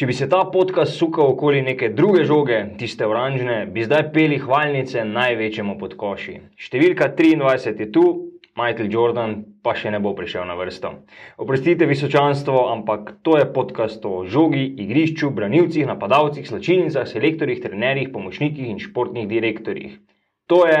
Če bi se ta podcast sukal okoli neke druge žoge, tiste oranžne, bi zdaj peli hvalnice največjemu podkoši. Številka 23 je tu, Michael Jordan pa še ne bo prišel na vrsto. Oprostite, visočanstvo, ampak to je podcast o žogi, igrišču, branilcih, napadalcih, slačilnicah, selektorjih, trenerjih, pomočnikih in športnih direktorjih. To je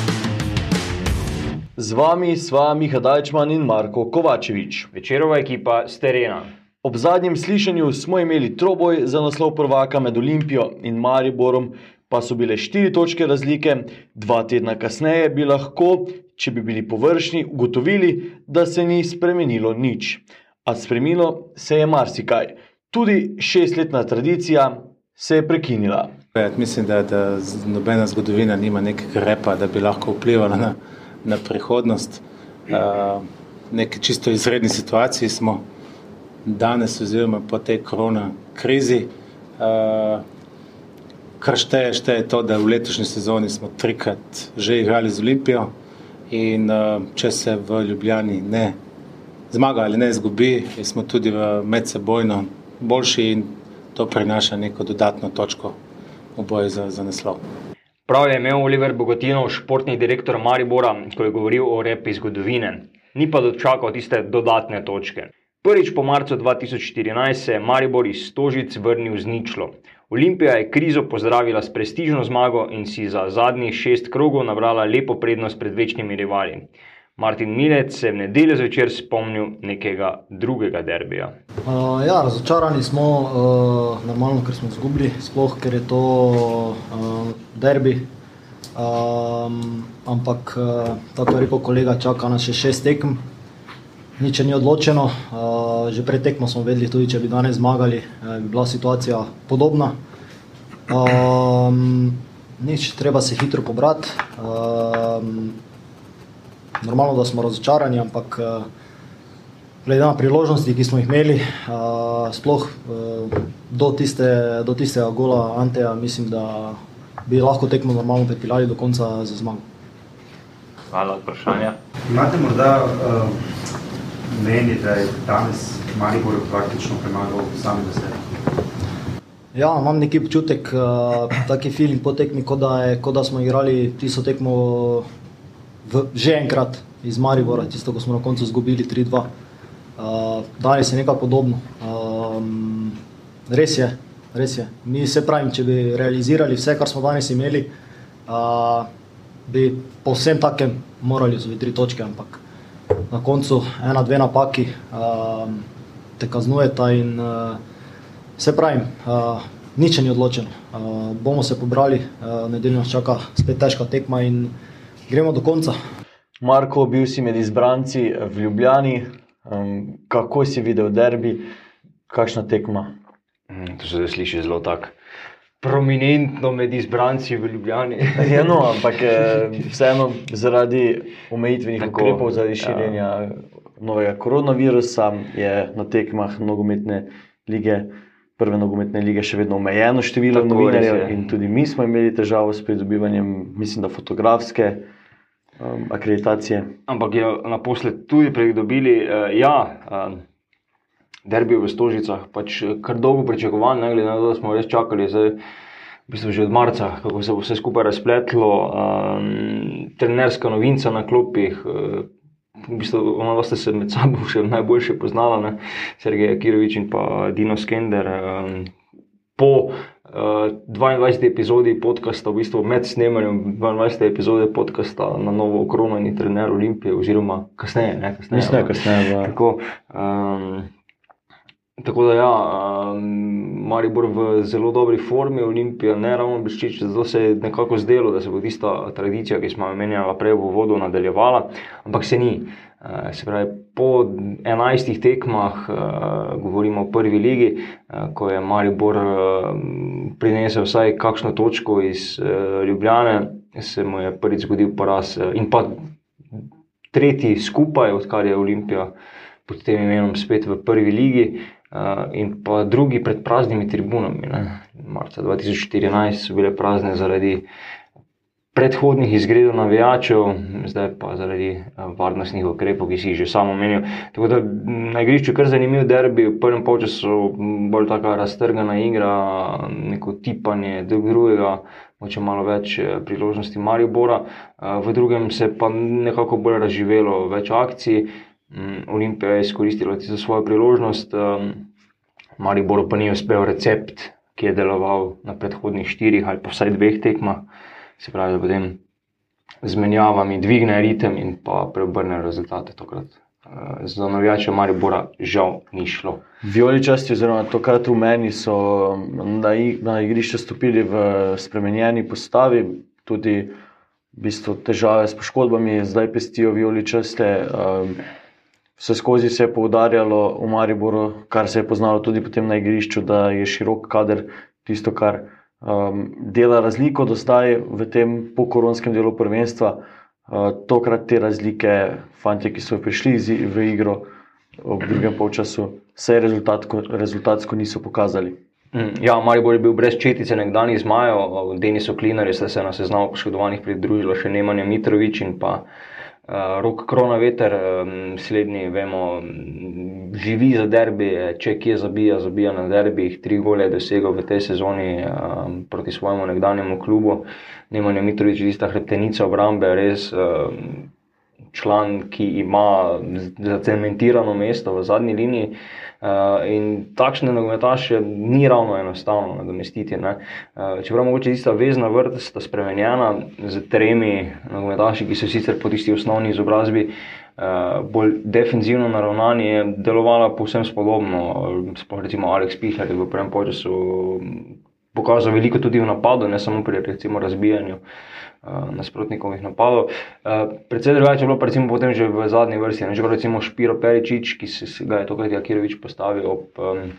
Z vami sva Miha Dajčman in Marko Kovačevič. večerova ekipa z terena. Ob zadnjem slišanju smo imeli troboj za naslov prvaka med Olimpijo in Mariborom, pa so bile štiri točke razlike. Dva tedna kasneje bi lahko, če bi bili površni, ugotovili, da se ni spremenilo nič. A spremenilo se je marsikaj. Tudi šestletna tradicija se je prekinila. Ja, Mislim, da, da nobena zgodovina nima nekega repa, da bi lahko vplivala na, na prihodnost. Uh, neki čisto izredni situaciji smo danes, oziroma po tej korona krizi. Uh, kar šteje, šteje to, da v letošnji sezoni smo trikrat že igrali z Olimpijo in uh, če se v Ljubljani ne zmaga ali ne izgubi, smo tudi medsebojno boljši in to prinaša neko dodatno točko v boju za, za naslov. Prav je imel Oliver Bogotinov, športni direktor Maribora, ko je govoril o repi zgodovine. Ni pa dočakal tiste dodatne točke. Prvič po marcu 2014 se je Maribor iz Stožic vrnil z ničlo. Olimpija je krizo pozdravila s prestižno zmago in si za zadnjih šest krogov nabrala lepo prednost pred večnimi rivali. Martin Milec se je v nedeljo zvečer spomnil nekega drugega derbija. Uh, ja, razočarani smo, uh, normalno, ker smo izgubili, sploh ker je to uh, derbi. Um, ampak, uh, tako je rekel kolega, čaka nas še šest tekem, nič ni odločeno. Uh, že pred tekmo smo vedeli, tudi če bi danes zmagali, uh, bi bila situacija podobna. Um, nič, treba se hitro pobrati. Um, normalno, da smo razočarani, ampak uh, glede na priložnosti, ki smo jih imeli, uh, sploh uh, do, tiste, do tistega gola Anteja, mislim, da bi lahko tekmo normalno pripeljali do konca za zmago. Hvala, vprašanje. Imate morda uh, mnenje, da je danes Maribor praktično premagal samega sebe? Ja, imam neki občutek, uh, taki feeling po tekmi, kot da, je, kot da smo igrali tisto tekmo v, že enkrat iz Maribora, tisto, ko smo na koncu izgubili 3-2. Uh, danes je nekaj podobno. Um, res je, res je. Mi se pravim, če bi realizirali vse, kar smo danes imeli, uh, bi po vsem takem morali zviti tri točke, ampak na koncu ena, dve napaki um, te kaznujeta in uh, se pravim, uh, nič ni odločeno. Uh, bomo se pobrali, uh, nedeljo nas čaka spet težka tekma in gremo do konca. Marko, bil si med izbranci v Ljubljani. Um, kako si videl derbi, kakšna tekma? Mm, To se sliši zelo tako prominentno med izbranci v Ljubljani. Ja, no, ampak eh, vseeno zaradi omejitvenih Tako, ukrepov, zaradi ja. širjenja novega koronavirusa je na tekmah nogometne lige, prve nogometne lige, še vedno omejeno število Tako, novinarjev. je. In tudi mi smo imeli težavo s pridobivanjem, mislim, da fotografske um, akreditacije. Ampak je naposled tudi pridobili, uh, ja, uh, derbi v Stožicah, pač eh, kar dolgo pričakovan, ne glede na to, da smo res čakali. Zdaj, v bistvu že od marca, kako se bo vse skupaj razpletlo, um, trenerska novinca na klopih. Uh, V bistvu, ona ste se med sabo še najboljše poznala, ne? Sergej Kirovič in pa Dino Skender. Um, po 22. epizodi podcasta, v bistvu med snemanjem 22. epizode podcasta na novo okronjeni trener Olimpije, oziroma kasneje. Ne, kasneje Mislim, kasneje. v- Tako, um, Tako da, ja, um, Maribor v zelo dobri formi, Olimpija ne ravno bleščeč, zato se je nekako zdelo, da se bo tista tradicija, ki smo jo menjali prej v vodu, nadaljevala, ampak se ni. Uh, se pravi, po 11 tekmah, uh, govorimo o prvi ligi, uh, ko je Maribor uh, prinesel vsaj kakšno točko iz uh, Ljubljane, se mu je prvič zgodil poraz uh, in pa tretji skupaj, odkar je Olimpija pod tem imenom spet v prvi ligi. Uh, in pa drugi pred praznimi tribunami. Ne. Marca 2014 so bile prazne zaradi predhodnih izgredov navijačev, zdaj pa zaradi uh, varnostnih ukrepov, ki si jih že samo omenil. Tako da na igrišču kar zanimiv derbi, v prvem času bolj tako raztrgana igra, neko tipanje drug drugega. Moče malo več priložnosti Maribora, v drugem se pa nekako bolj razživelo, več akcij. Mm, Olimpija je izkoristila za svojo priložnost, um, Maribor pa ni uspel recept, ki je deloval na predhodnih štirih ali pa vsaj dveh tekmah, se pravi, da potem z menjavami dvigne ritem in pa preobrne rezultate tokrat. Uh, za navijače Maribora žal ni šlo. Vijoličasti, oziroma tokrat v meni, so na igrišče stopili v spremenjeni postavi, tudi v bistvu težave s poškodbami, zdaj pestijo vijoličaste. Um, Vse skozi se je poudarjalo v Mariboru, kar se je poznalo tudi na igrišču, da je širok kader tisto, kar um, dela razliko do zdaj v tem pokoronskem delu prvenstva. Uh, tokrat te razlike, fanti, ki so prišli v igro v drugem polčasu, se rezultatsko, rezultatsko niso pokazali. Mm, ja, Maribor je bil brez četice, nekdani zmajo, Denis Oklinar je se na seznamu poškodovanih pridružila še Nemanja Mitrovič in pa uh, rok korona veter, slednji, vemo, živi za derbi, če kje zabija, zabija na derbih, tri gole je dosegel v tej sezoni proti svojemu nekdanjemu klubu. Nemanja Mitrovič, tista hrbtenica obrambe, res. Član, ki ima zacementirano mesto v zadnji liniji, uh, in takšne nogometaše ni ravno enostavno nadomestiti. Uh, čeprav mogoče tista vezna vrsta spremenjena z tremi nogometaši, ki so sicer po tisti osnovni izobrazbi uh, bolj defenzivno naravnani, je delovala povsem spodobno. Sploh recimo Aleks Pihler je v prvem času pokazal veliko tudi v napadu, ne samo pri recimo razbijanju. Uh, nasprotnikovih napadov. Uh, predvsej drugače je bilo, recimo, potem že v zadnji vrsti, ne že recimo Špiro Peričič, ki se ga je tokrat Jakirovič postavil ob um,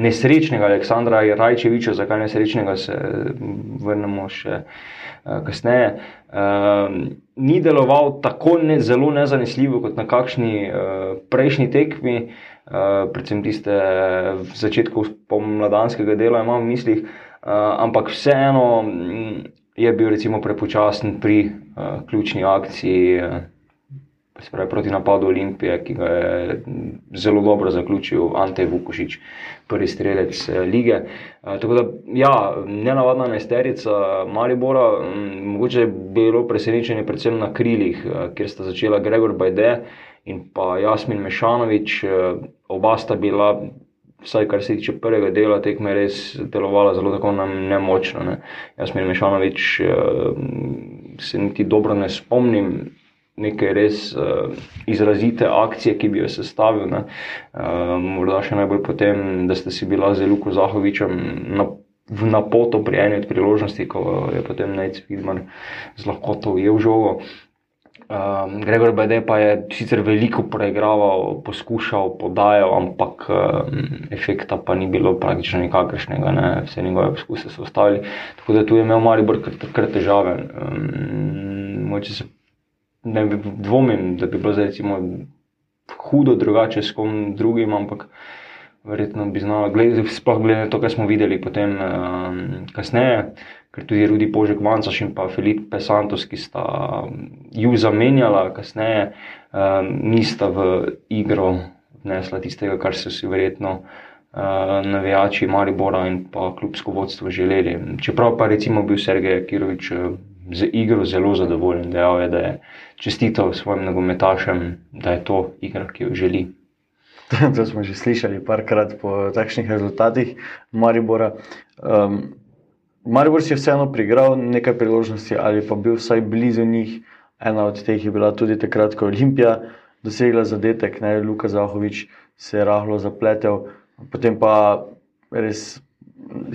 nesrečnega Aleksandra Rajčeviča, zakaj nesrečnega se vrnemo še uh, kasneje. Uh, ni deloval tako ne, zelo nezanesljivo kot na kakšni uh, prejšnji tekmi, uh, predvsem tiste v začetku pomladanskega dela, imam v mislih. Uh, ampak vseeno je bil recimo prepočasen pri uh, ključni akciji, uh, pravi, proti napadu Olimpije, ki ga je zelo dobro zaključil Ante Vukošič, prvi strelec uh, lige. Uh, tako da, ja, nenavadna nesterica Maribora, um, mogoče je bilo presenečenje predvsem na krilih, uh, kjer sta začela Gregor Bajde in pa Jasmin Mešanovič, uh, oba sta bila vsaj kar se tiče prvega dela, tekme res delovala zelo tako nemočno. Ne. Jaz mi Mešanovič uh, se niti dobro ne spomnim. Neke res uh, izrazite akcije, ki bi jo sestavil. Uh, morda še najbolj potem, da ste si bila z Luko Zahovičem na, na poto pri eni od priložnosti, ko je potem Nec Vidman z lahkoto ujel žogo. Uh, Um, Gregor Bede pa je sicer veliko preigraval, poskušal, podajal, ampak um, efekta pa ni bilo praktično nikakršnega, ne? vse njegove poskuse so ostali. Tako da tu je imel Maribor kar, kar težave. Um, se, ne dvomim, da bi bilo zdaj recimo hudo drugače s kom drugim, ampak verjetno bi znal, sploh glede na to, kar smo videli potem um, kasneje ker tudi Rudi Požek Mancaš in pa Filipe Santos, ki sta mm, ju zamenjala kasneje, um, nista v igro vnesla tistega, kar so si verjetno uh, navijači Maribora in pa klubsko vodstvo želeli. Čeprav pa recimo bil Sergej Kirovič z igro zelo zadovoljen, dejal je, da je čestital svojim nogometašem, da je to igra, ki jo želi. To smo že slišali parkrat po takšnih rezultatih Maribora. Um, Maribor si je vseeno prigral nekaj priložnosti ali pa bil vsaj blizu njih. Ena od teh je bila tudi takrat, ko je Olimpija dosegla zadetek, ne Luka Zahovič se je rahlo zapletel potem pa res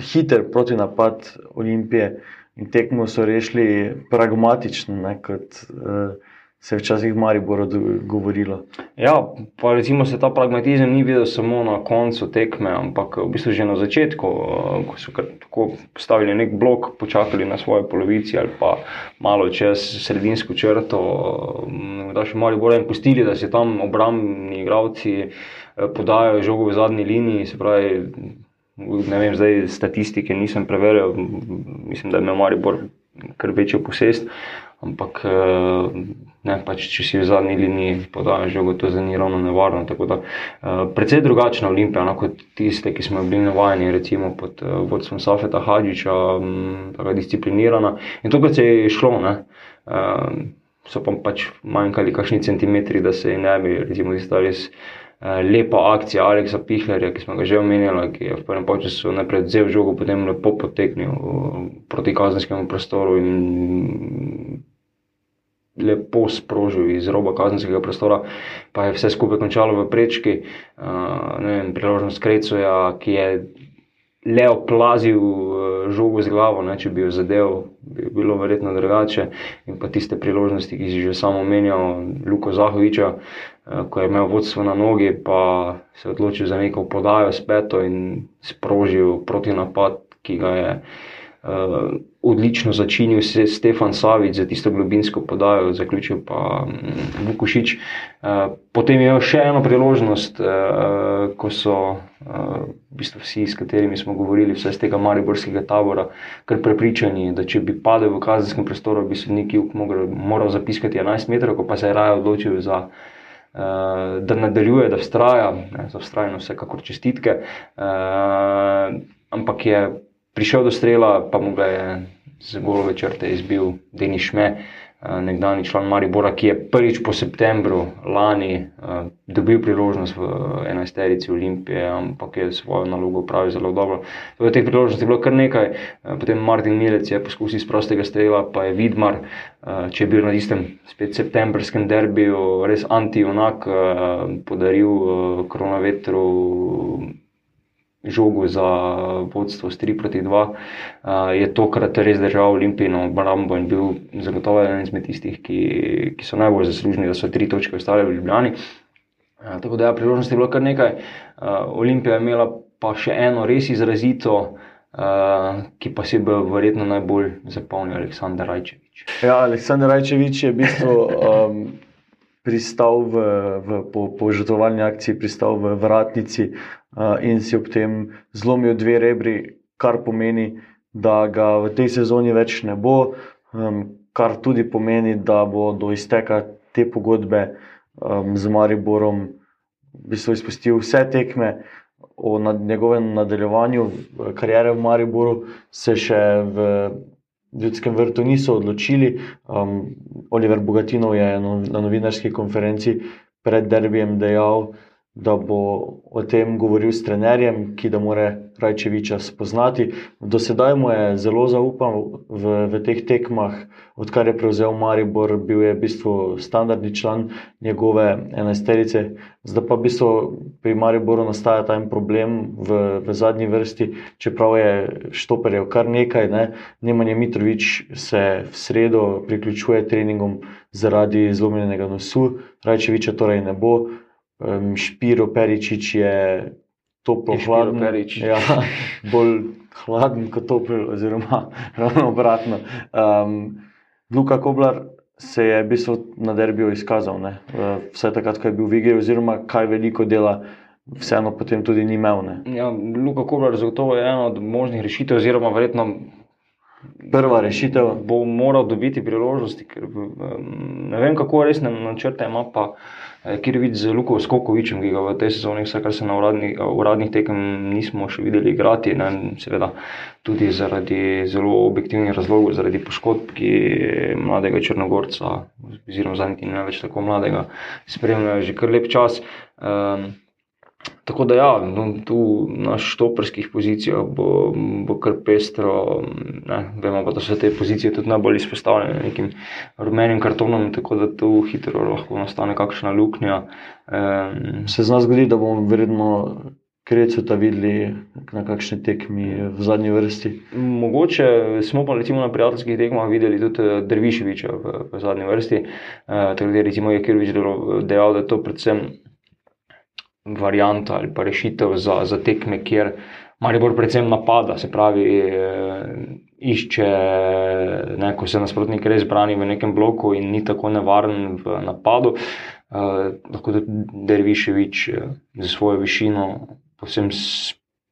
hiter protinapad Olimpije in tekmo so rešili pragmatično, ne, kot uh, se je včasih v Mariboru govorilo. Ja, pa recimo se ta pragmatizem ni videl samo na koncu tekme, ampak v bistvu že na začetku, eh, ko so tako postavili nek blok, počakali na svoji polovici ali pa malo čez sredinsko črto, mm, da še malo bolj in pustili, da se tam obrambni igralci eh, podajo žogo v zadnji liniji, se pravi, ne vem, zdaj statistike nisem preveril, mislim, da je imel Maribor kar večjo posest, ampak eh, ne, pač, če si v zadnji liniji podajo žogo, to zdaj ni ravno nevarno. Da, eh, precej drugačna Olimpija no, kot tiste, ki smo bili navajeni, recimo pod eh, vodstvom Safeta Hadžiča, m, tako disciplinirana. In to, kar se je šlo, ne, eh, so pa pač manjkali kakšni centimetri, da se je ne bi, recimo, tista res lepa akcija Aleksa Pihlerja, ki smo ga že omenjali, ki je v prvem času najprej vzel žogo, potem lepo potegnil proti kazenskemu prostoru in lepo sprožil iz roba kazenskega prostora, pa je vse skupaj končalo v prečki. Uh, ne vem, priložnost Krecoja, ki je le oplazil uh, žogo z glavo, ne, če bi jo zadev, bi bilo verjetno drugače. In pa tiste priložnosti, ki si že samo omenjal, Luko Zahoviča, uh, ko je imel vodstvo na nogi, pa se je odločil za neko podajo s peto in sprožil protinapad, ki ga je. Uh, odlično začinil se Stefan Savic za tisto globinsko podajo, zaključil pa mm, Vukušič. Uh, potem je imel še eno priložnost, uh, ko so uh, v bistvu vsi, s katerimi smo govorili, vse z tega mariborskega tabora, kar prepričani, da če bi padel v kazenskem prostoru, bi sodnik moral, zapiskati 11 metrov, pa se je raje odločil za. Da nadaljuje, da vztraja, za vztrajno vsekakor čestitke, ampak je prišel do strela, pa mu ga je z golove črte izbil Denis Šme, eh, nekdani član Maribora, ki je prvič po septembru lani eh, dobil priložnost v enajsterici Olimpije, ampak je svojo nalogo opravil zelo dobro. V teh priložnostih je bilo kar nekaj, eh, potem Martin Milec je poskusil iz prostega strela, pa je Vidmar, če je bil na istem spet septembrskem derbiju res anti-onak, podaril koronavetru žogo za vodstvo s 3 proti 2, uh, je tokrat res držal Olimpijino obrambo in bil zagotovo eden izmed tistih, ki, ki so najbolj zaslužni, da so tri točke ostale v Ljubljani. Uh, tako da, ja, priložnosti je bilo kar nekaj. Uh, Olimpija je imela pa še eno res izrazito, uh, ki pa si bo verjetno najbolj zapomnil Aleksandr Rajčevič. Ja, Aleksandr Rajčevič je v bistvu um, pristal v, v po, po žrtvovalni akciji, pristal v vratnici uh, in si ob tem zlomil dve rebri, kar pomeni, da ga v tej sezoni več ne bo, um, kar tudi pomeni, da bo do izteka te pogodbe um, z Mariborom v bistvu izpustil vse tekme. O nad njegovem nadaljevanju karijere v Mariboru se še v Ljudskem vrtu niso odločili. Um, Oliver Bogatinov je no, na novinarski konferenci pred derbijem dejal, da bo o tem govoril s trenerjem, ki da mora Rajčeviča spoznati. Do sedaj mu je zelo zaupal v, v teh tekmah, odkar je prevzel Maribor, bil je v bistvu standardni član njegove enajsterice. Zdaj pa v bistvu pri Mariboru nastaja ta en problem v, v zadnji vrsti, čeprav je štoperjev kar nekaj. Ne. Nemanje Mitrovič se v sredo priključuje treningom zaradi zlomljenega nosu, Rajčeviča torej ne bo. Um, Špiro Peričič je toplo, hladen. Ja, bolj hladen kot topel, oziroma ravno obratno. Um, Luka Koblar se je v bistvu na derbiju izkazal, ne? Vsaj takrat, ko je bil v igri, oziroma kaj veliko dela, vseeno potem tudi ni imel. Ne? Ja, Luka Koblar zagotovo je ena od možnih rešitev, oziroma verjetno Prva rešitev. bo moral dobiti priložnosti, ker ne vem, kako resne načrte ima pa eh, Kirvič z Luko Skokovičem, ki ga v tej sezoni, vsaj kar se na uradnih, uradnih tekem nismo še videli igrati, ne, seveda tudi zaradi zelo objektivnih razlogov, zaradi poškodb, ki mladega Črnogorca, oziroma zadnjih ne več tako mladega, spremljajo že kar lep čas. Um, Tako da, ja, no, tu na štoperskih pozicijah bo, bo kar pestro. Ne, vemo pa, da so te pozicije tudi najbolj izpostavljene nekim rumenim kartonom, tako da tu hitro lahko nastane kakšna luknja. Um, Se zna zgoditi, da bomo verjetno Krecu ta videli na kakšni tekmi v zadnji vrsti? Mogoče smo pa recimo na prijateljskih tekmah videli tudi eh, Drviševiča v, v zadnji vrsti. Uh, tako da je Jekirovič dejal, da je to predvsem varianta ali pa rešitev za, za tekme, kjer Maribor predvsem napada, se pravi, eh, išče, ne, ko se nasprotnik res brani v nekem bloku in ni tako nevaren v napadu. Uh, lahko tudi Derviševič za svojo višino povsem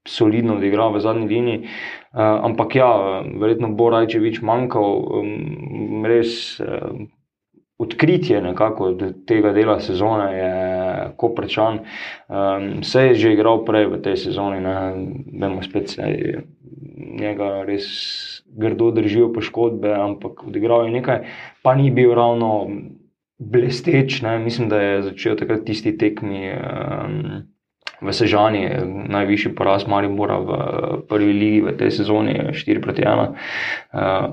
solidno odigral v zadnji liniji. Uh, ampak ja, verjetno bo Rajčevič manjkal, um, res uh, odkritje nekako tega dela sezone je Koprčan. Um, se je že igral prej v tej sezoni, ne vemo, spet se je njega res grdo držijo poškodbe, ampak odigral je nekaj, pa ni bil ravno blesteč. Ne. Mislim, da je začel takrat tisti tekmi. Um, v Sežani, najvišji poraz Maribora v prvi ligi v tej sezoni, 4 proti 1. Uh, eh,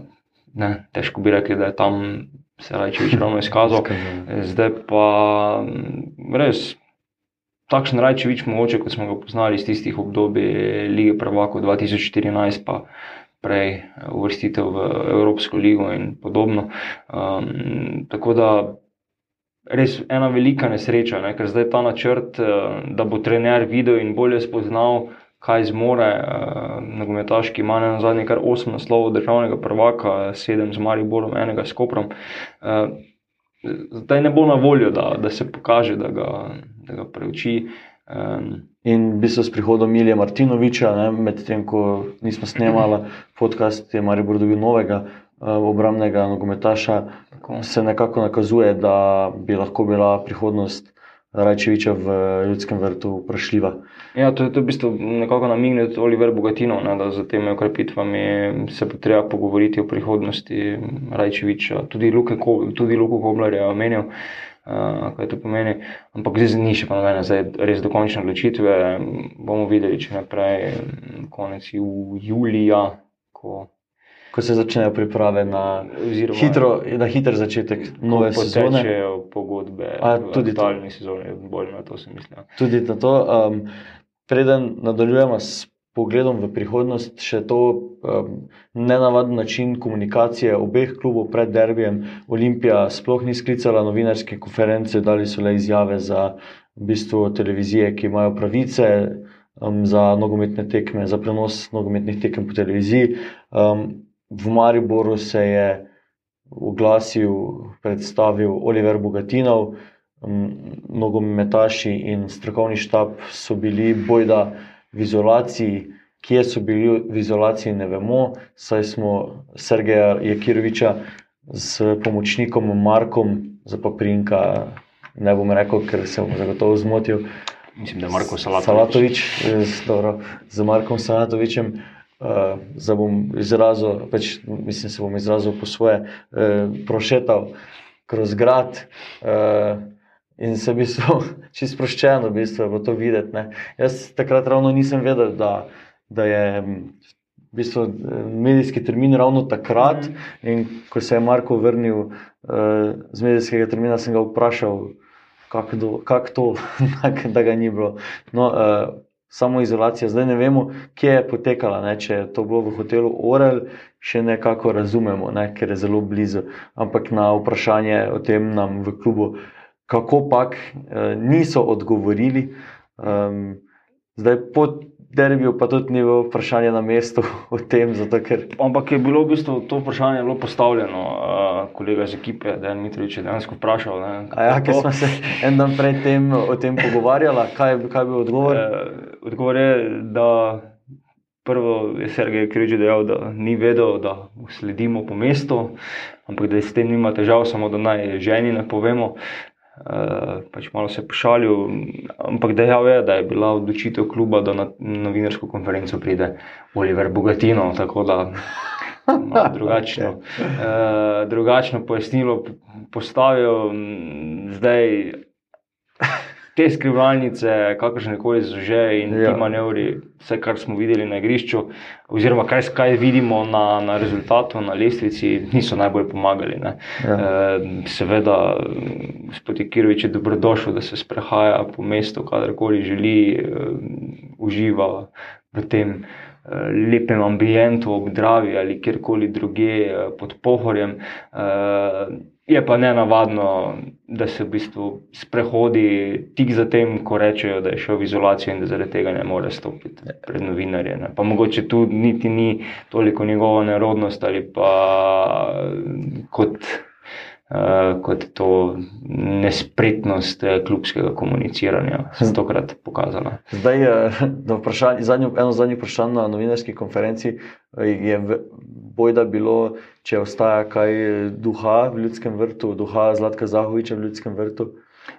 ne, težko bi rekli, da je tam se reče, več ravno izkazal. Zdaj pa mm, res. Takšen Rajčevič, mogoče kot smo ga poznali iz tistih obdobij lige Prvako 2014, pa prej uvrstitev v Evropsko ligo in podobno. Um, tako da res ena velika nesreča, ne? ker zdaj ta načrt, eh, da bo trener videl in bolje spoznal, kaj zmore. Uh, nogometaški ima na zadnje kar osem naslovov državnega prvaka, sedem z Mariborom, enega s Koprom. Uh, zdaj ne bo na voljo, da, da se pokaže, da ga, da ga preuči. Um, In v bistvu s prihodom Milija Martinoviča, medtem ko nismo snemali podcast, je Maribor dobil novega uh, obramnega nogometaša, se nekako nakazuje, da bi lahko bila prihodnost Rajčeviča v ljudskem vrtu vprašljiva. Ja, to je v bistvu nekako namigniti Oliver Bogatino, ne, da za temi okrepitvami se bo treba pogovoriti o prihodnosti Rajčeviča. Tudi Luko Koblar je omenil, uh, kaj to pomeni. Ampak zdaj ni še pa nobene, zdaj res dokončne odločitve. Bomo videli, če naprej konec julija, ko ko se začnejo priprave na, hitro, na hiter začetek nove sezone. Pogodbe, tudi daljni sezoni, bolj na to se mislim. Tudi na to. Um, preden nadaljujemo s pogledom v prihodnost, še to um, nenavaden način komunikacije obeh klubov pred derbijem. Olimpija sploh ni sklicala novinarske konference, dali so le izjave za v bistvu, televizije, ki imajo pravice. Um, za nogometne tekme, za prenos nogometnih tekem po televiziji. Um, v Mariboru se je oglasil, predstavil Oliver Bogatinov, nogometaši in strokovni štab so bili bojda v izolaciji. Kje so bili v izolaciji, ne vemo. Saj smo Sergeja Jekiroviča s pomočnikom Markom, za paprinka, ne bom rekel, ker se bom zagotovo zmotil. Mislim, da je Marko Salatovič. Salatovič z, dobro, z Markom Salatovičem uh, da bom izrazil, pač, mislim, se bom izrazil po svoje, uh, prošetal kroz grad. Uh, In se bi so čisto sproščeno, v bistvu, to videti. Ne. Jaz takrat ravno nisem vedel, da, da je v bistvu, medijski termin ravno takrat. In ko se je Marko vrnil uh, z medijskega termina, sem ga vprašal, kako kak to, da ga ni bilo. No, uh, samo izolacija. Zdaj ne vemo, kje je potekala. Ne? Če je to bilo v hotelu Orel, še nekako razumemo, ne? ker je zelo blizu. Ampak na vprašanje o tem nam v klubu, kako pač, eh, niso odgovorili. Um, zdaj, po derbiju, pa tudi ni bilo vprašanje na mestu o tem. Zato, ker... Ampak je bilo v bistvu to vprašanje bilo postavljeno, uh, kolega iz ekipe, da je Mitrovič dejansko vprašal. Ja, ker smo se en dan pred tem o tem pogovarjali, kaj, kaj bi odgovor? Uh, odgovor je, da prvo je Sergej Križ dejal, da ni vedel, da sledimo po mestu, ampak da s tem nima težav, samo da naj ženi ne povemo. Uh, pač malo se pošalil, ampak dejal je, da je bila odločitev kluba, da na novinarsko konferenco pride Oliver Bogatino. Tako da drugačno, uh, drugačno pojasnilo postavijo. Zdaj, te skrivalnice, kakršne koli že in ja. Ti manevri, vse, kar smo videli na igrišču, oziroma kaj, kaj vidimo na, na rezultatu, na lestvici, niso najbolj pomagali. ne. Ja. Eh, Seveda, gospod Kirovič je dobrodošel, da se sprehaja po mestu, kadarkoli želi, eh, uživa v tem lepem ambientu ob Dravi ali kjerkoli drugje eh, pod Pohorjem. Eh, Je pa ne navadno, da se v bistvu sprehodi tik zatem, ko rečejo, da je šel v izolacijo in da zaradi tega ne more stopiti pred novinarje. Ne. Pa mogoče tu niti ni toliko njegova nerodnost ali pa kot, kot to nespretnost eh, klubskega komuniciranja, stokrat pokazala. Zdaj, eh, na vprašanje, zadnjo, eno zadnjih vprašanj na novinarski konferenci eh, je bojda bilo, če ostaja kaj eh, duha v ljudskem vrtu, duha Zlatka Zahoviča v ljudskem vrtu.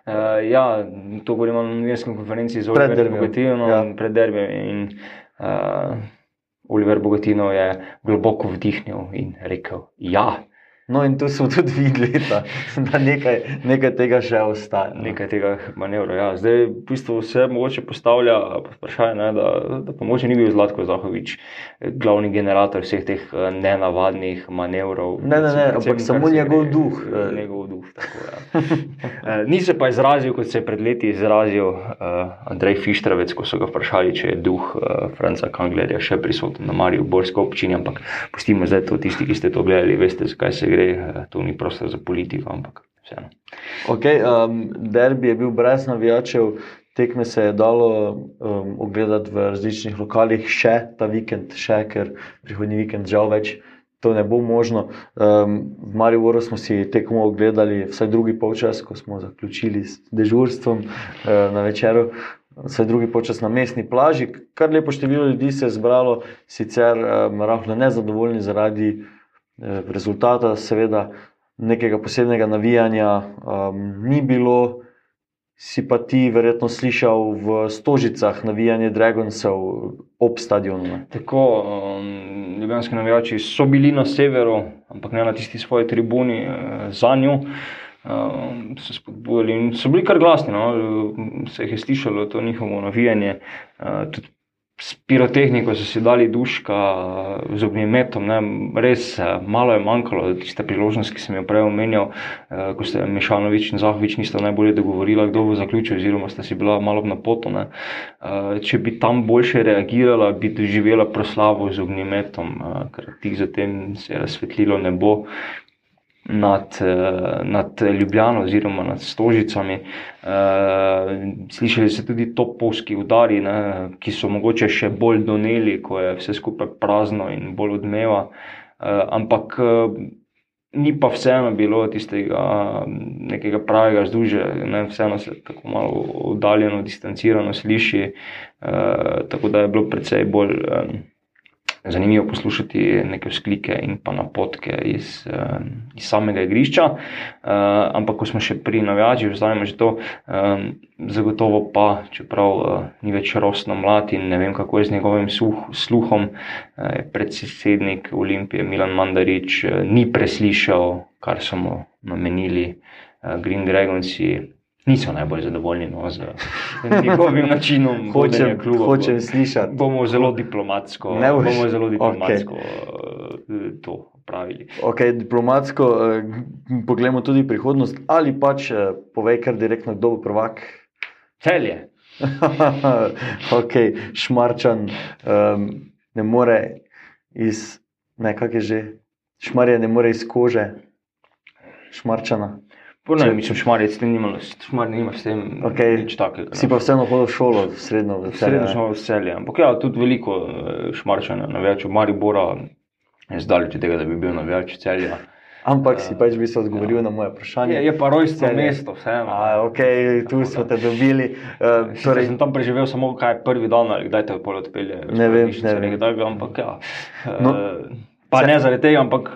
Uh, ja, to govorimo na novinarski konferenci z Oliverjem Bogatinom, ja. pred derbijem. In uh, Oliver Bogatino je globoko vdihnil in rekel: Ja, No, in tu smo tudi videli, da, da nekaj, nekaj tega še ostaja. no. nekaj tega manevrov. Ja. Zdaj v bistvu se mogoče postavlja vprašanje, ne, da, da pa mogoče ni bil Zlatko Zahovič eh, glavni generator vseh teh eh, nenavadnih manevrov. Ne, ne, ne, ampak samo njegov gre- duh, eh. Njegov duh. Tako, ja. Ni se pa izrazil, kot se je pred leti izrazil uh, Andrej Fištravec, ko so ga vprašali, če je duh uh, Franca Kanglerja še prisoten na Mariju Borski občini. Ampak pustimo zdaj to, tisti, ki ste to gledali, veste, zakaj se gre. Eh, To ni prostor za politiko, ampak vseeno. Okay, um, derbi je bil brez navijačev, tekme se je dalo um, ogledati v različnih lokalih, še ta vikend, še ker prihodnji vikend žal več. To ne bo možno. Um, v Mariboru smo si tekmo ogledali, vsaj drugi polčas, ko smo zaključili s dežurstvom uh, na večeru, vsaj drugi polčas na mestni plaži. Kar lepo število ljudi se je zbralo, sicer um, rahlo nezadovoljni zaradi eh, rezultata, seveda nekega posebnega navijanja um, ni bilo. Si pa ti verjetno slišal v Stožicah navijanje Dragonsov ob stadionu. ne? Tako, um, ljubljanski navijači so bili na severu, ampak ne na tisti svoji tribuni uh, za njo. Um, so spodbujali in so bili kar glasni, no? se jih je slišalo, to njihovo navijanje. Uh, tudi s pirotehniko so si dali duška, z ognjemetom, ne? res uh, malo je manjkalo, tiste priložnosti, ki sem jo prej omenjal, uh, ko ste Mešanovič in Zahovič nista najbolje dogovorila, kdo bo zaključil, oziroma sta si bila malo na potu. ne. Uh, če bi tam boljše reagirala, bi doživela proslavo z ognjemetom, uh, ker tik zatem se je razsvetlilo nebo nad, eh, nad Ljubljano oziroma nad Stožicami. Eh, Slišali so tudi topovski udari, ne, ki so mogoče še bolj doneli, ko je vse skupaj prazno in bolj odmeva. Eh, Ampak ni pa vseeno bilo tistega mm, nekega pravega vzdušja, ne, vseeno se tako malo oddaljeno, distancirano sliši, eh, tako da je bilo precej bolj. eh, Zanimivo poslušati neke vzklike in pa napotke iz, eh, iz samega igrišča. Eh, ampak, ko smo še pri navijačih, vzamemo že to, eh, zagotovo pa, čeprav ni več rosno mlad in ne vem, kako je z njegovim suh, sluhom, predsednik Olimpije Milan Mandarič ni preslišal, kar so mu namenili Green Dragonsi. Niso najbolj zadovoljni no, z njegovim načinom vodenja kluba. hočem slišati. Bomo zelo diplomatsko, Ne boš- bomo zelo diplomatsko okay. to pravili. Okay, diplomatsko eh, pogledamo tudi prihodnost, ali pač eh, povej kar direktno, kdo bo prvak. Celje. okay, šmarčan um, ne more iz, ne kak je že, šmarje ne more iz kože, šmarčana. Če- ne, mislim, šmarjec, ti nima, šmar nima s tem Okej. nič takega. Si pa vseeno hodil v šolo, v srednjo, v Celje, Srednjo ne? smo v celje, ampak ja, tudi veliko eh, šmarčanja, navijač v Maribora, je zdaleč od tega, da bi bil navijač celja. Ampak si pač bi se odgovoril na moje vprašanje. Je, je pa rojstvo Celje. mesto, vseeno. A, okay, tu smo te dobili. Uh, Torej, torej, sem tam preživel samo kaj prvi dan, ali kdaj te odpelje. Ne vem, ne vem. Takega, ampak ja. No, No, pa ne zaradi tega, ampak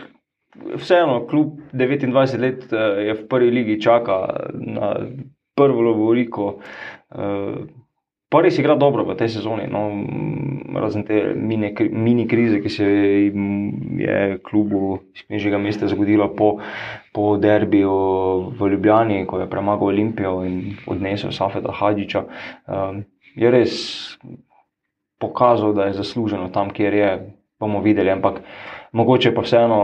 vseeno, kljub 29 let eh, je v prvi ligi čaka na prvo lovoriko. eh, Pa res igra dobro v tej sezoni, no, razen te mini, mini krize, ki se je, klubu iz Knežjega mesta zgodilo po, po derbiju v Ljubljani, ko je premagal Olimpijo in odnesel Safeta Hadžiča, um, je res pokazal, da je zasluženo tam, kjer je. Bomo videli, ampak mogoče pa vseeno,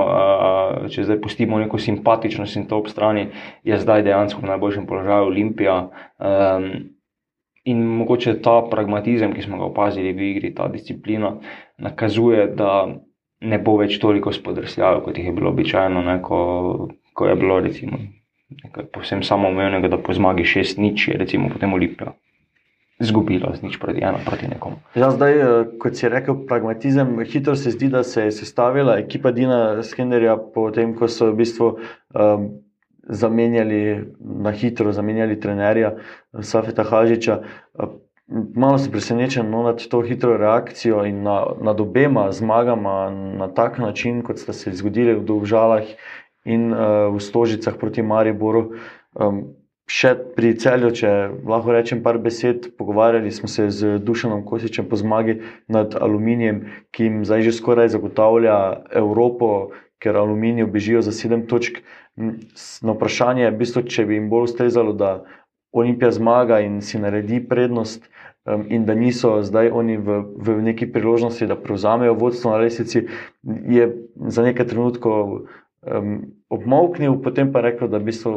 če zdaj pustimo neko simpatičnost in to ob strani, je zdaj dejansko v najboljšem položaju Olimpija. In mogoče ta pragmatizem, ki smo ga opazili v igri, ta disciplina, nakazuje, da ne bo več toliko spodrsljajo, kot jih je bilo običajno, ne, ko, ko je bilo recimo, nekaj povsem samoumevnega, da po zmagi šest nič je recimo potem Olimpija izgubila z nič proti ena proti nekomu. Ja, zdaj, kot si rekel, pragmatizem, hitro se zdi, da se je sestavila ekipa Dina Skenderja, potem ko so v bistvu um, zamenjali na hitro, zamenjali trenerja Safeta Hažiča. Malo sem presenečen no, nad to hitro reakcijo in na, nad obema zmagama na tak način, kot sta se zgodili v Dovžalah in uh, v Stožicah proti Mariboru. Um, še pri celju, če lahko rečem par besed, pogovarjali smo se z Dušanom Kosičem po zmagi nad Aluminijem, ki jim zdaj že skoraj zagotavlja Evropo, ker Aluminij bežijo za sedem točk. Na vprašanje je, v bistvu, če bi jim bolj ustrezalo, da Olimpija zmaga in si naredi prednost. In da niso zdaj oni v, v neki priložnosti, da prevzamejo vodstvo na lesici, je za nekaj trenutkov um, obmoknil, potem pa rekel, da v bistvu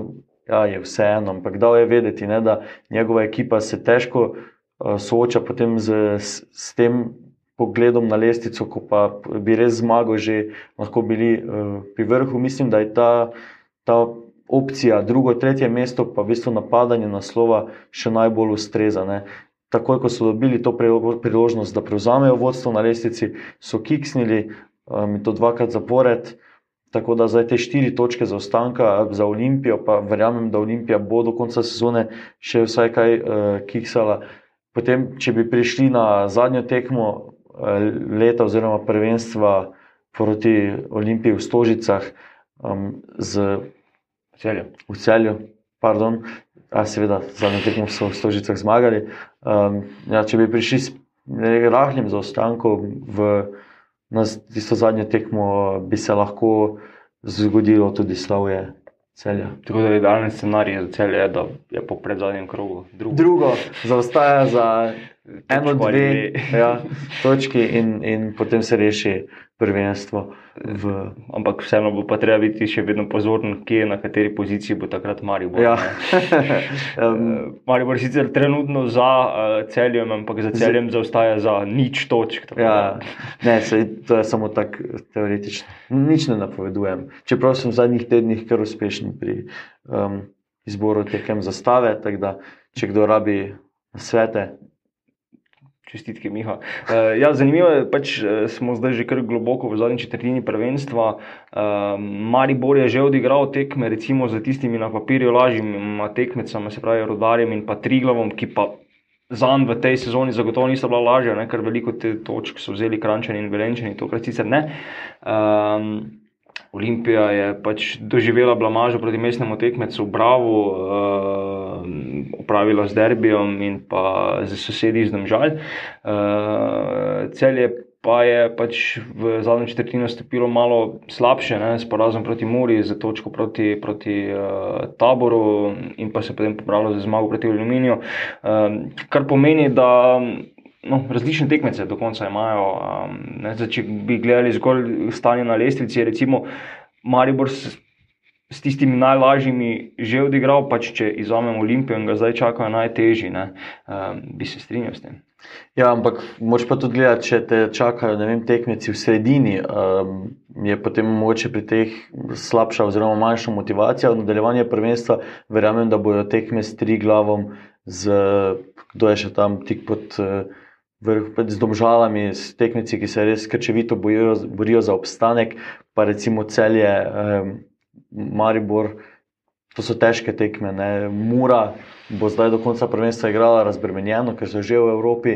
ja, je vseeno, ampak dal je vedeti, ne, da njegova ekipa se težko uh, sooča z, s, s tem pogledom na lestvico, ko pa bi res zmago že lahko bili uh, pri vrhu. Mislim, da je ta, ta opcija, drugo, tretje mesto, pa v bistvu napadanje naslova še najbolj ustrezane. Takoj, ko so dobili to priložnost, da prevzamejo vodstvo na lestvici, so kiksnili um, to dvakrat zapored. Tako da zdaj te štiri točke za ostanka za Olimpijo, pa verjamem, da Olimpija bo do konca sezone še vsaj kaj uh, kiksala. Potem, če bi prišli na zadnjo tekmo uh, leta oziroma prvenstva proti Olimpiji v Stožicah um, z celjem. V celju, pardon, a seveda zadnjo tekmo so v Stožicah zmagali. Um, ja, če bi prišli s rahlim zaostankom v na tisto zadnjo tekmo bi se lahko zgodilo tudi slavje celja. Tako da je idealni scenarij za celje, da je po predzadnjem krogu drugo. Drugo, zaostaja za eno, dve ja, točki in, in potem se reši prvenstvo. V... Ampak vseeno bo pa treba biti še vedno pozoren, kje na kateri poziciji bo takrat Maribor. Ja. um, Maribor je sicer trenutno za uh, celjem, ampak za celjem z... zaostaja za nič točk. Ja. Ne, sej, to je samo tako teoretično. Nič ne napovedujem. Čeprav sem v zadnjih tednih kar uspešen pri um, izboru tekem zastave, tako da če kdo rabi svete, Čestitke, Miha. Uh, ja, zanimivo je, pač, uh, smo zdaj že kar globoko v zadnji četrtini prvenstva. Uh, Maribor je že odigral tekme, recimo za tistimi na papirju lažjimi tekmecami, se pravi Rodarjem in pa Triglavom, ki pa za njim v tej sezoni zagotovo niso bila lažja, ne? ker veliko te točk so vzeli Krančani in Velenčani, tokrat sicer ne. Uh, Olimpija je pač doživela blamažo proti mestnemu tekmecu Bravo, uh, opravila z Derbijo in pa z sosedi iz Domžal. Uh, celje pa je pač v zadnjem četrtini stopilo malo slabše, ne, s porazom proti Muri, z točko proti, proti uh, taboru in pa se potem popravilo za zmago proti Aluminiju. Uh, kar pomeni, da no, različne tekmece do konca imajo. Um, ne, zdaj, če bi gledali zgolj stanje na lestvici, recimo Maribor s, tistimi najlažjimi že odigral, pač če izvamemo Olimpijo in ga zdaj čakajo najtežji, ne, um, bi se strinjal s tem. Ja, ampak moč pa tudi gledati, če te čakajo vem, tekmeci v sredini, um, je potem mogoče pri teh slabša oziroma manjša motivacija. V nadaljevanju prvenstva verjamem, da bodo tekme s tri glavom, z, kdo je še tam tik pod. Uh, z domžalami, s tekmici, ki se res krčevito borijo, za obstanek, pa recimo celje, eh, Maribor. To so težke tekme. Ne. Mura bo zdaj do konca prvenstva igrala razbremenjeno, ker so že v Evropi.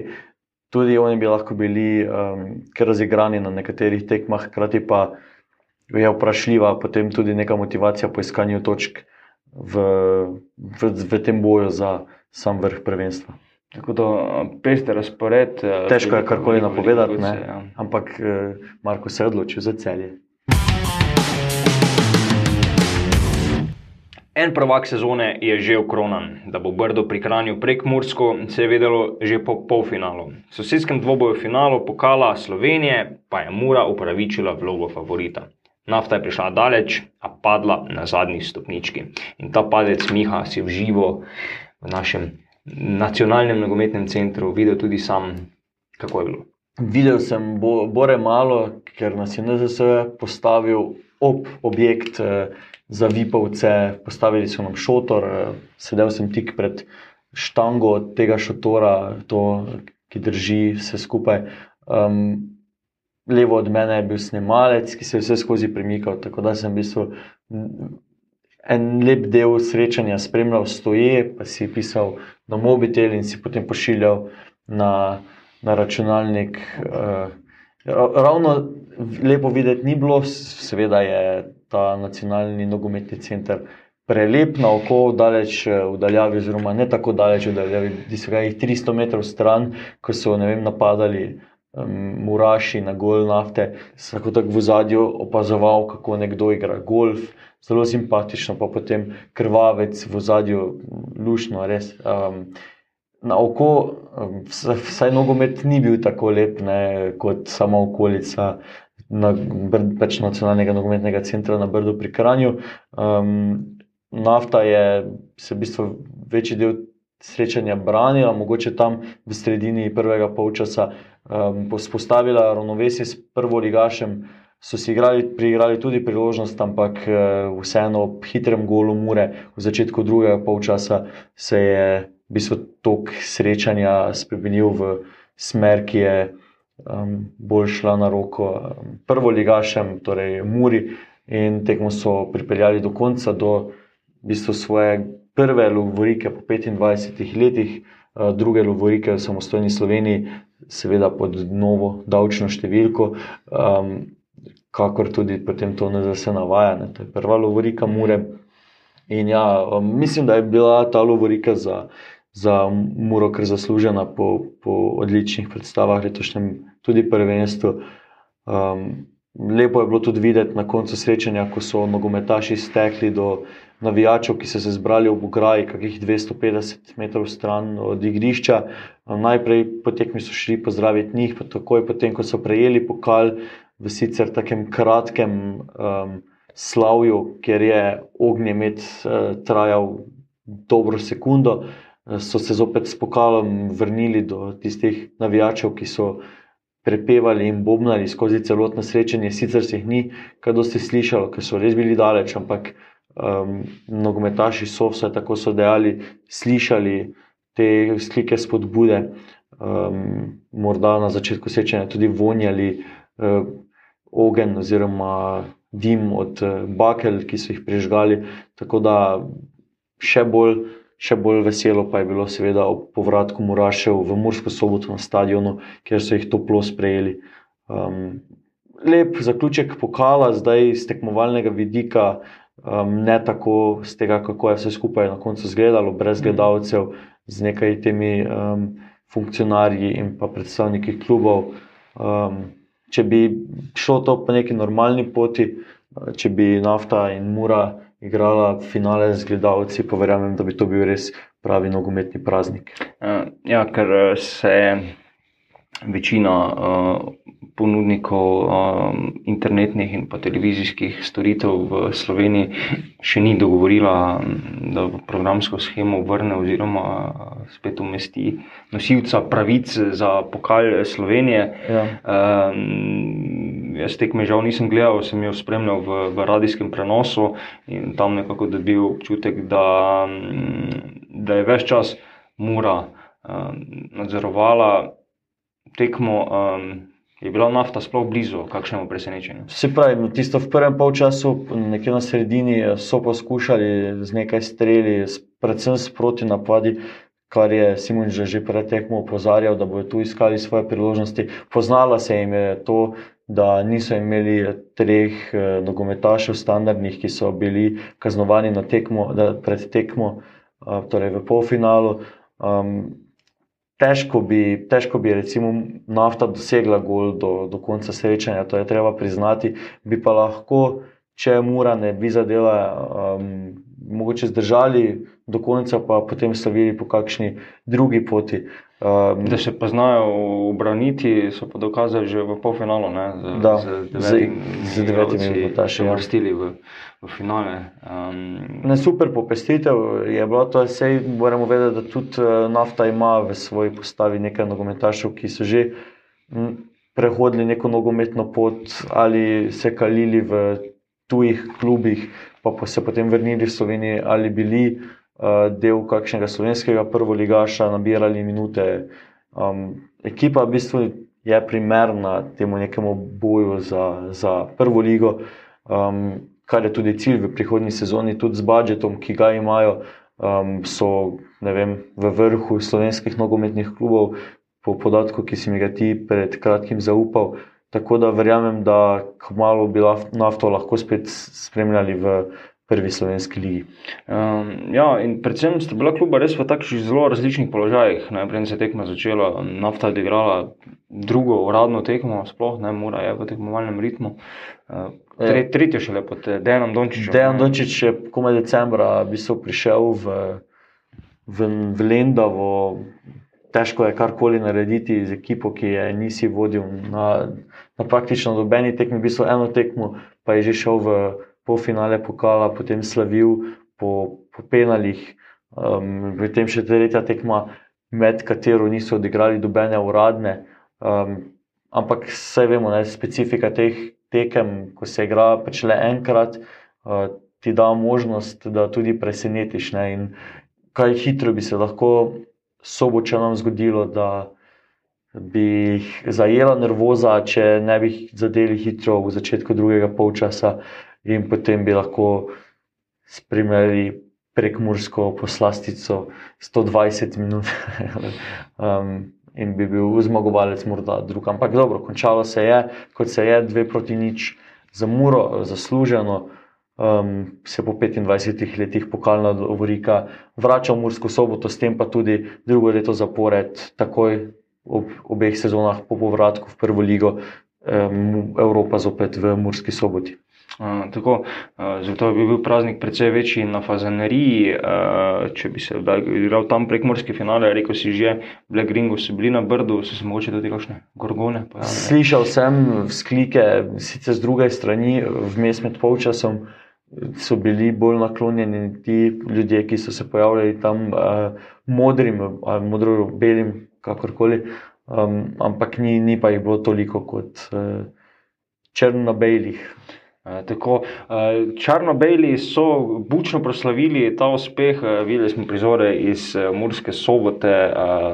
Tudi oni bi lahko bili um, razigrani na nekaterih tekmah, hkrati pa je vprašljiva potem tudi neka motivacija po iskanju točk v, v, v tem boju za sam vrh prvenstva. Tako da peste razpored. Težko je karkoli napovedati, ja. ampak Marko se je odločil za celje. En prvak sezone je že okronan, da bo Brdo pri Kranju prek Mursko, se je vedelo že po polfinalu. V sosedskem dvoboju finalu pokala Slovenije pa je Mura upravičila vlogo favorita. Nafta je prišla daleč, a padla na zadnji stopnički. In ta padec Miha si v živo v našem nacionalnem nogometnem centru videl tudi sam, kako je bilo. Videl sem bo, Bore malo, ker nas je NZS postavil ob objekt eh, za Vipovce, postavili so nam šotor, eh, sedel sem tik pred štango tega šotora, to, ki drži vse skupaj. Um, levo od mene je bil snemalec, ki se je vse skozi premikal, tako da sem v bistvu en lep del srečanja spremljal stoje, pa si pisal na mobitel in si potem pošiljal na, na računalnik. Uh, ravno lepo videti ni bilo, seveda je ta nacionalni nogometni center. Prelep na oko, daleč v daljavi, oziroma ne tako daleč v daljavi, da so ga jih 300 metrov stran, ko so vem, napadali Muraši na gol nafte, tako v zadju opazoval, kako nekdo igra golf, zelo simpatično, pa potem krvavec v zadju, lušno, res. Um, na oko, vsaj nogomet ni bil tako lep ne, kot sama okolica. Na pač nacionalnega nogometnega centra na Brdu pri Kranju. Um, nafta je se v bistvu večji del srečanja branila, mogoče tam v sredini prvega polčasa um, spostavila ravnovesje s prvo ligašem. So si igrali, priigrali tudi priložnost, ampak uh, vseeno ob hitrem golu Mure v začetku drugega polčasa se je v bistvu tok srečanja spremenil v smer, ki je um, bolj šla na roko um, prvo ligašem, torej Muri, in tekmo so pripeljali do konca, do v bistvu svoje prve lovorike po 25 letih, uh, druge lovorike v samostojni Sloveniji, seveda pod novo davčno številko, um, kakor tudi potem to ne zase navaja. Ne. To je prva lovorika Mure. Ja, um, mislim, da je bila ta lovorika za, za Muro kar zaslužena po, po odličnih predstavah, letošnjem tudi prvenstvu. Um, lepo je bilo tudi videti na koncu srečanja, ko so nogometaši stekli do navijačev, ki so se zbrali v Bugraji, kakih 250 metrov stran od igrišča. Najprej potekmi so šli pozdraviti njih, pa takoj potem, ko so prejeli pokal v sicer takem kratkem um, slavju, ker je ognjemet uh, trajal dobro sekundo, so se zopet s pokalom vrnili do tistih navijačev, ki so prepevali in bobnali skozi celotno srečanje. Sicer se jih ni, kaj dosti slišalo, ker so res bili daleč, ampak um, nogometaši so vse tako so dejali, slišali te slike spodbude, um, morda na začetku sečenja tudi vonjali uh, ogen oziroma dim od uh, bakel, ki so jih prižgali. Tako da še bolj. Še bolj veselo pa je bilo, seveda, ob povratku Murašev v Mursko soboto na stadionu, kjer so jih toplo sprejeli. Um, lep zaključek pokala, zdaj iz tekmovalnega vidika, um, ne tako z tega, kako je vse skupaj na koncu izgledalo, brez mhm. gledalcev, z nekaj temi um, funkcionarji in pa predstavniki klubov. Um, če bi šlo to po neki normalni poti, če bi nafta in mura igrala finale z gledalci, pa verjamem, da bi to bil res pravi nogometni praznik. Uh, ja, ker se večina uh, ponudnikov internetnih in televizijskih storitev v Sloveniji še ni dogovorila, da v programsko schemo vrne oziroma spet umesti nosilca pravic za pokal Slovenije. Ja. Um, jaz tekme žal nisem gledal, sem jo spremljal v, v radijskem prenosu in tam nekako dobil občutek, da, da je več čas mora um, nadzorovala tekmo. Je bila nafta sploh blizu kakšnemu presenečenju? Se pravi, tisto v prvem polčasu, nekje na sredini, so poskušali z nekaj streli, predvsem s proti napadi, kar je Simon že pred tekmo opozarjal, da bodo tu iskali svoje priložnosti. Poznala se jim je to, da niso imeli treh eh, nogometašev standardnih, ki so bili kaznovani tekmo, pred tekmo, eh, torej v polfinalu. Um, težko bi, težko bi recimo, nafta dosegla gol do, do konca srečanja, to je treba priznati. Bi pa lahko, če mura ne bi zadela, um, mogoče zdržali do konca, pa potem slavili po kakšni drugi poti. Um, Da se pa znajo obraniti, so pa dokazali že v polfinalu. Ne, z, Da, z devetimi, nogometaši, se ja. vrstili v, v finale. Um, Ne, super popestritev je bila to, sej moramo vedeti, da tudi eh, nafta ima v svoji postavi nekaj nogometašev, ki so že prehodili neko nogometno pot ali se kalili v tujih klubih, pa, pa se potem vrnili v Slovenijo ali bili del kakšnega slovenskega prvoligaša, nabirali minute. Um, ekipa v bistvu je primerna temu nekemu boju za, za prvo ligo. Um, kar je tudi cilj v prihodnji sezoni, tudi z budžetom, ki ga imajo, um, so vem, v vrhu slovenskih nogometnih klubov, po podatku, ki si mi ga ti pred kratkim zaupal. Tako da verjamem, da bi laf- nafto lahko spet spremljali v prvi slovenski ligi. Um, ja, in predvsem sta bila kluba res v takšnih zelo različnih položajih. Najprej se je tekma začela, nafta je odigrala drugo uradno tekmo, sploh ne mora je v tekmovalnem ritmu. Uh, tre, Ja. tretjo šele pod eh, Dejanom Dončićem. Dejan ne. Dončić je komaj decembra v bistvu prišel v, v, v Lendavo. Težko je karkoli narediti z ekipo, ki je nisi vodil na, na praktično nobeni tekmi, v bistvu eno tekmo, pa je že šel v polfinale pokala, potem slavil po, po penalih, um, potem še tretja tekma, med katero niso odigrali dobene uradne. Um, ampak vse vemo, da je specifika teh tekem, ko se igra pač le enkrat, uh, ti da možnost, da tudi presenetiš. Ne? In kaj hitro bi se lahko sobočanom zgodilo, da bi jih zajela nervoza, če ne bi jih zadeli hitro v začetku drugega polčasa, in potem bi lahko spremljali prek Mursko poslastico 120 minut. um, In bi bil zmagovalec, morda drug. Ampak dobro, končalo se je, kot se je, dve proti nič za Muro, zasluženo. Um, se po 25 letih pokalna Lovorika vrača v Mursko soboto, s tem pa tudi drugo leto zapored, takoj ob obeh sezonah po povratku v prvo ligo, um, Evropa zopet v Murski soboti. Tako, uh, zato bi bil praznik precej večji na Fazaneriji, uh, če bi se igral tam prek morske finale, rekel si že, Black Ringo so bili na Brdu, so se mogoče tudi kakšne gorgone pojavile. Slišal sem vzklike, sicer z druge strani, vmes med polčasom so bili bolj naklonjeni ti ljudje, ki so se pojavljali tam uh, modrim ali modro-belim, kakorkoli, um, ampak ni, ni pa jih bilo toliko kot uh, črno-belih. Uh, tako, uh, Črno-beli so bučno proslavili ta uspeh, uh, videli smo prizore iz Murske sobote,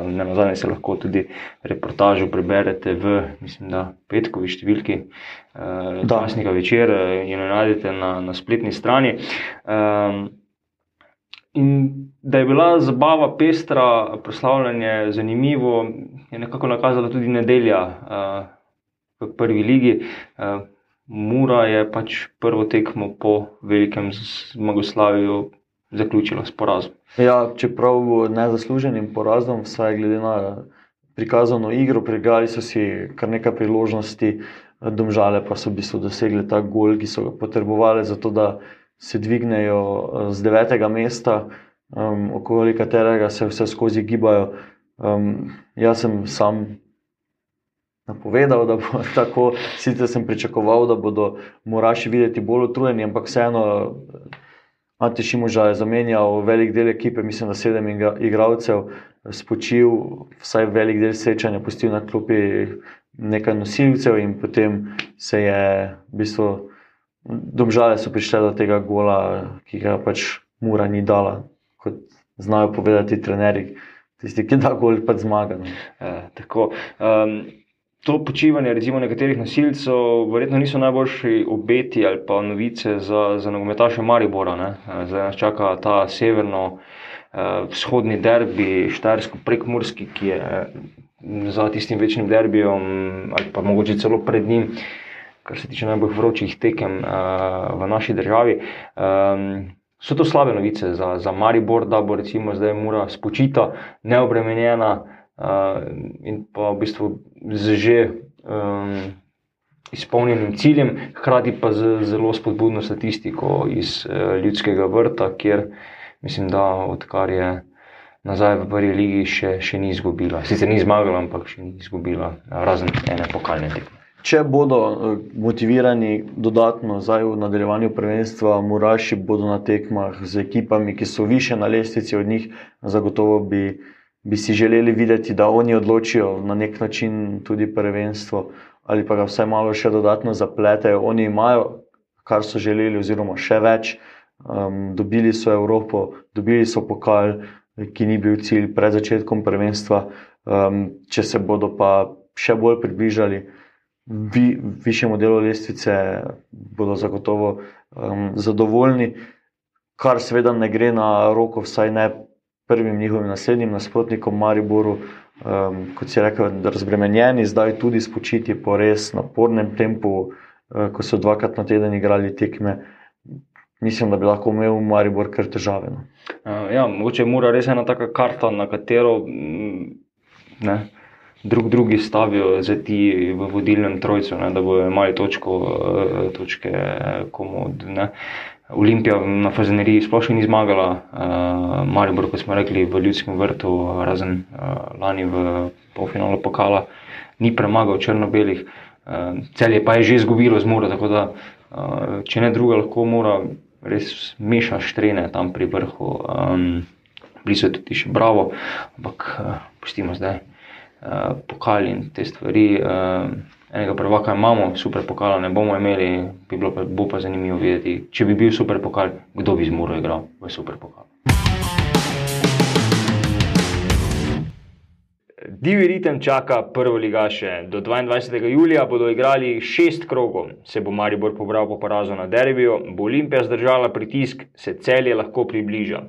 ne nazadnje se lahko tudi reportažo preberete v, mislim, da petkovi številki Da. časnika večer uh, in jo najdete na, na spletni strani. Um, In da je bila zabava pestra, proslavljanje zanimivo, je nekako nakazala tudi nedelja v prvi ligi. Mura je pač prvo tekmo po velikem zmagoslavju zaključila s porazom. Ja, čeprav nezasluženim porazom, vsaj glede na prikazano igro, pregrali so si kar nekaj priložnosti, domžale pa so v bistvu dosegli ta gol, ki so ga potrebovali, zato da se dvignejo z devetega mesta, um, okoli katerega se vse skozi gibajo. Um, jaz sem sam napovedal, da bo tako, sicer sem pričakoval, da bodo moraši videti bolj utrujeni, ampak vseeno. Ante Šimoža je zamenjal velik del ekipe, mislim, da sedem igra- igralcev, spočil, vsaj velik del srečanja, pustil na klopi nekaj nosilcev, in potem se je, v bistvu, domžale so prišle do tega gola, ki ga pač Mura ni dala, kot znajo povedati trenerji. Tisti, ki da gol, pač zmaga. no. Eh, tako, um, to počivanje recimo, nekaterih nosilcev verjetno niso najboljši obeti ali pa novice za, za nogometaše Maribora. Ne? Eh, Zdaj nas čaka ta severno-vzhodni derbi, štajersko prekmurski, ki je eh, za tistim večnim derbijem ali pa mogoče celo pred njim. Kar se tiče najbolj vročih tekem uh, v naši državi. Um, so to slabe novice za, za Maribor, da bo recimo zdaj mora spočita, neobremenjena, Uh, in pa v bistvu z že um, izpolnjenim ciljem, hkrati pa z zelo spodbudno statistiko iz uh, ljudskega vrta, kjer mislim, da odkar je nazaj v prvi ligi še, še ni izgubila. Sicer ni zmagala, ampak še ni izgubila, razen ene pokalne tekme. Če bodo eh, motivirani dodatno zdaj v nadaljevanju prvenstva, Muraši bodo na tekmah z ekipami, ki so više na lestvici od njih, zagotovo bi, bi si želeli videti, da oni odločijo na nek način tudi prvenstvo ali pa ga vsaj malo še dodatno zapletejo. Oni imajo, kar so želeli, oziroma še več. Um, dobili so Evropo, dobili so pokal, ki ni bil cilj pred začetkom prvenstva. Um, če se bodo pa še bolj približali vi, višjemu delu lestvice, bodo zagotovo um, zadovoljni, kar seveda ne gre na roko, vsaj ne prvim njihovim naslednjim nasprotnikom, Mariboru, um, kot si rekel, razbremenjeni, zdaj tudi spočiti po res napornem tempu, uh, ko so dvakrat na teden igrali tekme. Mislim, da bi lahko imel Maribor kar težave. No. Uh, ja, mogoče mora res ena taka karta, na katero mm, ne, drug drugi stavijo za ti v vodilnem trojcu, ne, da bodo imeli točko, uh, točke komod. Ne. Olimpija na Fazeneriji sploh ni zmagala, uh, Maribor, kot smo rekli, v Ljudskem vrtu, razen uh, lani v polfinalu pokala, ni premagal črno-belih, uh, celje pa je že izgubilo z Muro, tako da uh, če ne druga, lahko mora res meša štrene tam pri vrhu, um, blizu je tudi še bravo, ampak uh, pustimo zdaj uh, pokali in te stvari. Uh, enega prvaka imamo, super pokala ne bomo imeli, bi bilo pa, bo pa zanimivo videti, če bi bil super pokal, kdo bi z Muro igral v super pokal. Divi ritem čaka prvo ligaše. Do 22. julija bodo igrali šest krogov. Se bo Maribor pobral po porazu na derbiju, bo Olimpija zdržala pritisk, se celje lahko približa.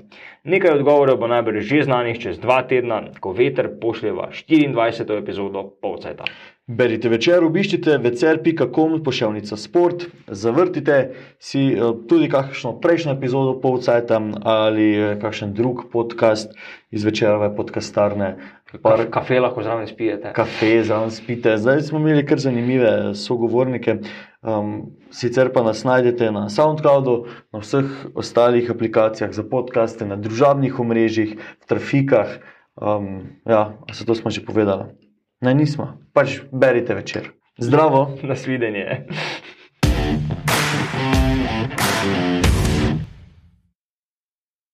Nekaj odgovorov bo najbrž že znanih čez dva tedna, ko veter pošljeva 24. epizodo Polcajta. Berite večer, obiščite večer.com, pošiljka sport, zavrtite si eh, tudi kakšno prejšnjo epizodo Polcajta ali eh, kakšen drug podcast iz večerove podcastarne. Par, kafe lahko zraven spijete. Kafe zraven spite. Zdaj smo imeli kar zanimive sogovornike. Um, sicer pa nas najdete na SoundCloudu, na vseh ostalih aplikacijah za podcaste, na družabnih omrežjih, v trafikah. Um, ja, se to smo že povedali. Ne, nismo. Pač berite večer. Zdravo. Nasvidenje.